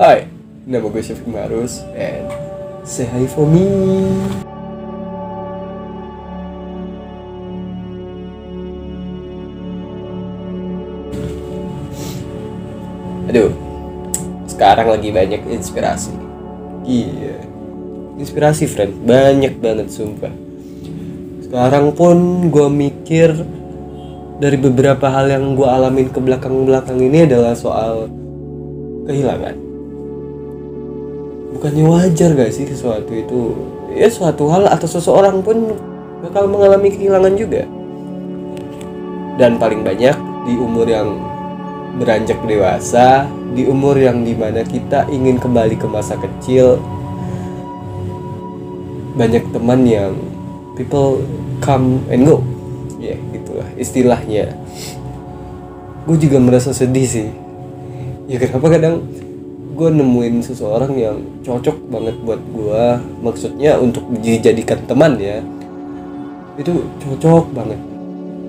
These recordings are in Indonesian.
Hai, nama gue Syafiq Marus and say hi for me. Aduh, sekarang lagi banyak inspirasi. Iya, inspirasi friend, banyak banget sumpah. Sekarang pun gue mikir dari beberapa hal yang gue alamin ke belakang-belakang ini adalah soal kehilangan. Bukannya wajar gak sih sesuatu itu? Ya suatu hal atau seseorang pun bakal mengalami kehilangan juga. Dan paling banyak di umur yang beranjak dewasa, di umur yang di mana kita ingin kembali ke masa kecil, banyak teman yang people come and go ya gitulah istilahnya gue juga merasa sedih sih ya kenapa kadang gue nemuin seseorang yang cocok banget buat gue maksudnya untuk dijadikan teman ya itu cocok banget.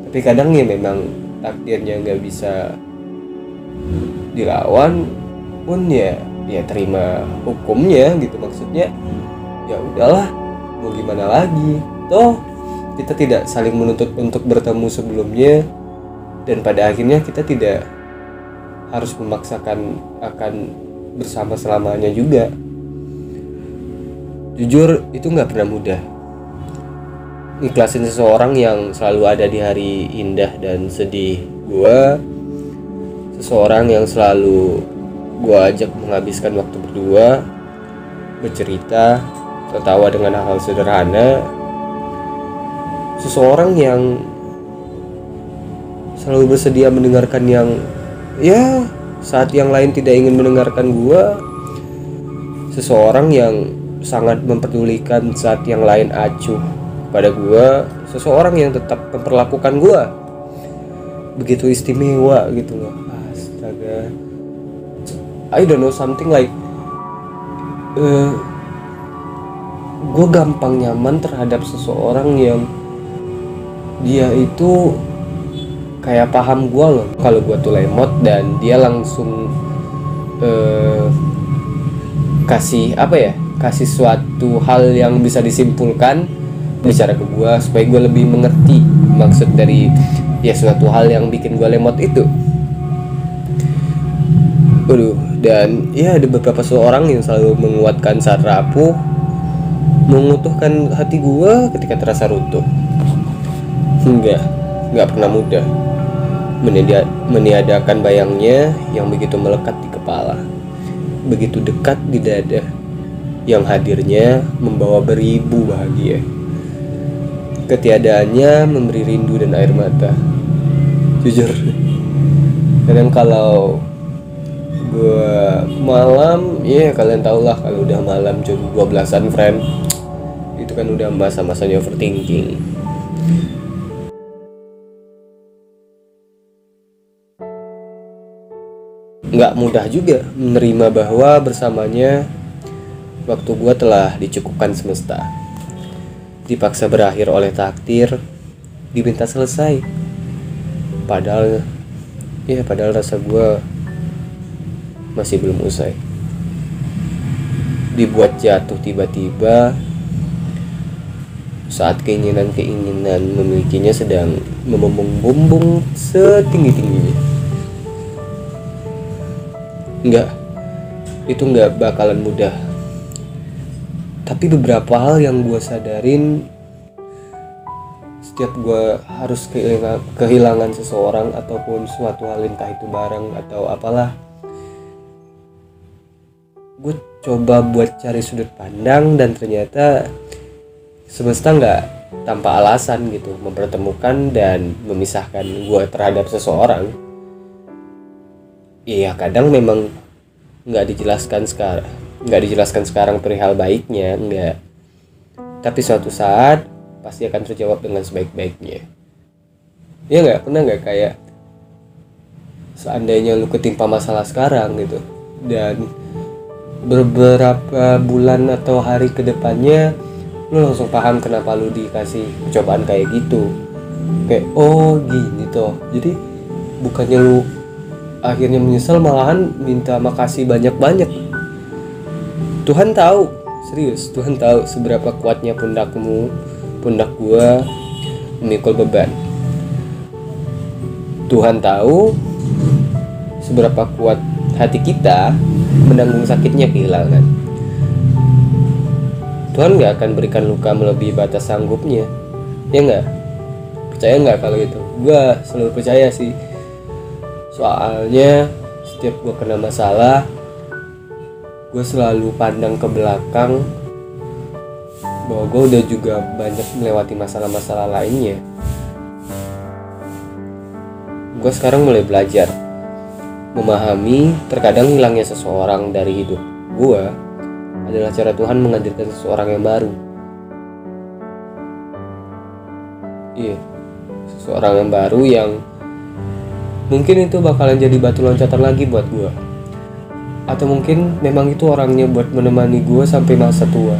Tapi kadang ya memang takdirnya nggak bisa dilawan pun ya ya terima hukumnya gitu. Maksudnya ya udahlah mau gimana lagi? Toh kita tidak saling menuntut untuk bertemu sebelumnya dan pada akhirnya kita tidak harus memaksakan akan bersama selamanya juga. Jujur itu nggak pernah mudah. Ikhlasin seseorang yang selalu ada di hari indah dan sedih gua seseorang yang selalu gua ajak menghabiskan waktu berdua bercerita tertawa dengan hal-hal sederhana. Seseorang yang selalu bersedia mendengarkan yang ya saat yang lain tidak ingin mendengarkan gua seseorang yang sangat memperdulikan saat yang lain acuh pada gua seseorang yang tetap memperlakukan gua. Begitu istimewa gitu loh. Astaga. I don't know something like uh, gue gampang nyaman terhadap seseorang yang dia itu kayak paham gue loh. Kalau gue tuh lemot dan dia langsung uh, kasih apa ya kasih suatu hal yang bisa disimpulkan bicara ke gue supaya gue lebih mengerti maksud dari ya suatu hal yang bikin gue lemot itu. Waduh, dan ya ada beberapa seorang yang selalu menguatkan saat rapuh mengutuhkan hati gua ketika terasa runtuh. Enggak enggak pernah mudah Meniadakan bayangnya yang begitu melekat di kepala begitu dekat di dada yang hadirnya membawa beribu bahagia. Ketiadaannya memberi rindu dan air mata. Jujur. Kadang kalau gue malam ya yeah, kalian tau lah kalau udah malam jam 12an friend. Itu kan udah masa-masanya overthinking nggak mudah juga menerima bahwa bersamanya waktu gue telah dicukupkan semesta. Dipaksa berakhir oleh takdir diminta selesai. Padahal ya padahal rasa gue masih belum usai. Dibuat jatuh tiba-tiba saat keinginan-keinginan memilikinya sedang memumbung-bumbung setinggi-tingginya Enggak, itu enggak bakalan mudah. Tapi beberapa hal yang gue sadarin setiap gue harus kehilangan, kehilangan seseorang ataupun suatu hal entah itu barang atau apalah gue coba buat cari sudut pandang dan ternyata semesta nggak tanpa alasan gitu mempertemukan dan memisahkan gue terhadap seseorang iya kadang memang nggak dijelaskan sekarang nggak dijelaskan sekarang perihal baiknya nggak. Tapi suatu saat pasti akan terjawab dengan sebaik-baiknya. Ya nggak? Pernah nggak kayak seandainya lu ketimpa masalah sekarang gitu dan beberapa bulan atau hari ke depannya lu langsung paham kenapa lu dikasih cobaan kayak gitu? Kayak oh gini toh. Jadi bukannya lu akhirnya menyesal malahan minta makasih banyak-banyak. Tuhan tahu serius Tuhan tahu seberapa kuatnya pundakmu pundak gua memikul beban. Tuhan tahu seberapa kuat hati kita menanggung sakitnya kehilangan. Tuhan nggak akan berikan luka melebihi batas sanggupnya. Ya nggak? Percaya nggak kalau itu? Gua selalu percaya sih soalnya setiap gue kena masalah gue selalu pandang ke belakang bahwa gue udah juga banyak melewati masalah-masalah lainnya. Gue sekarang mulai belajar memahami terkadang hilangnya seseorang dari hidup gue adalah cara Tuhan menghadirkan seseorang yang baru. Iya seseorang yang baru yang mungkin itu bakalan jadi batu loncatan lagi buat gue atau mungkin memang itu orangnya buat menemani gue sampai masa tua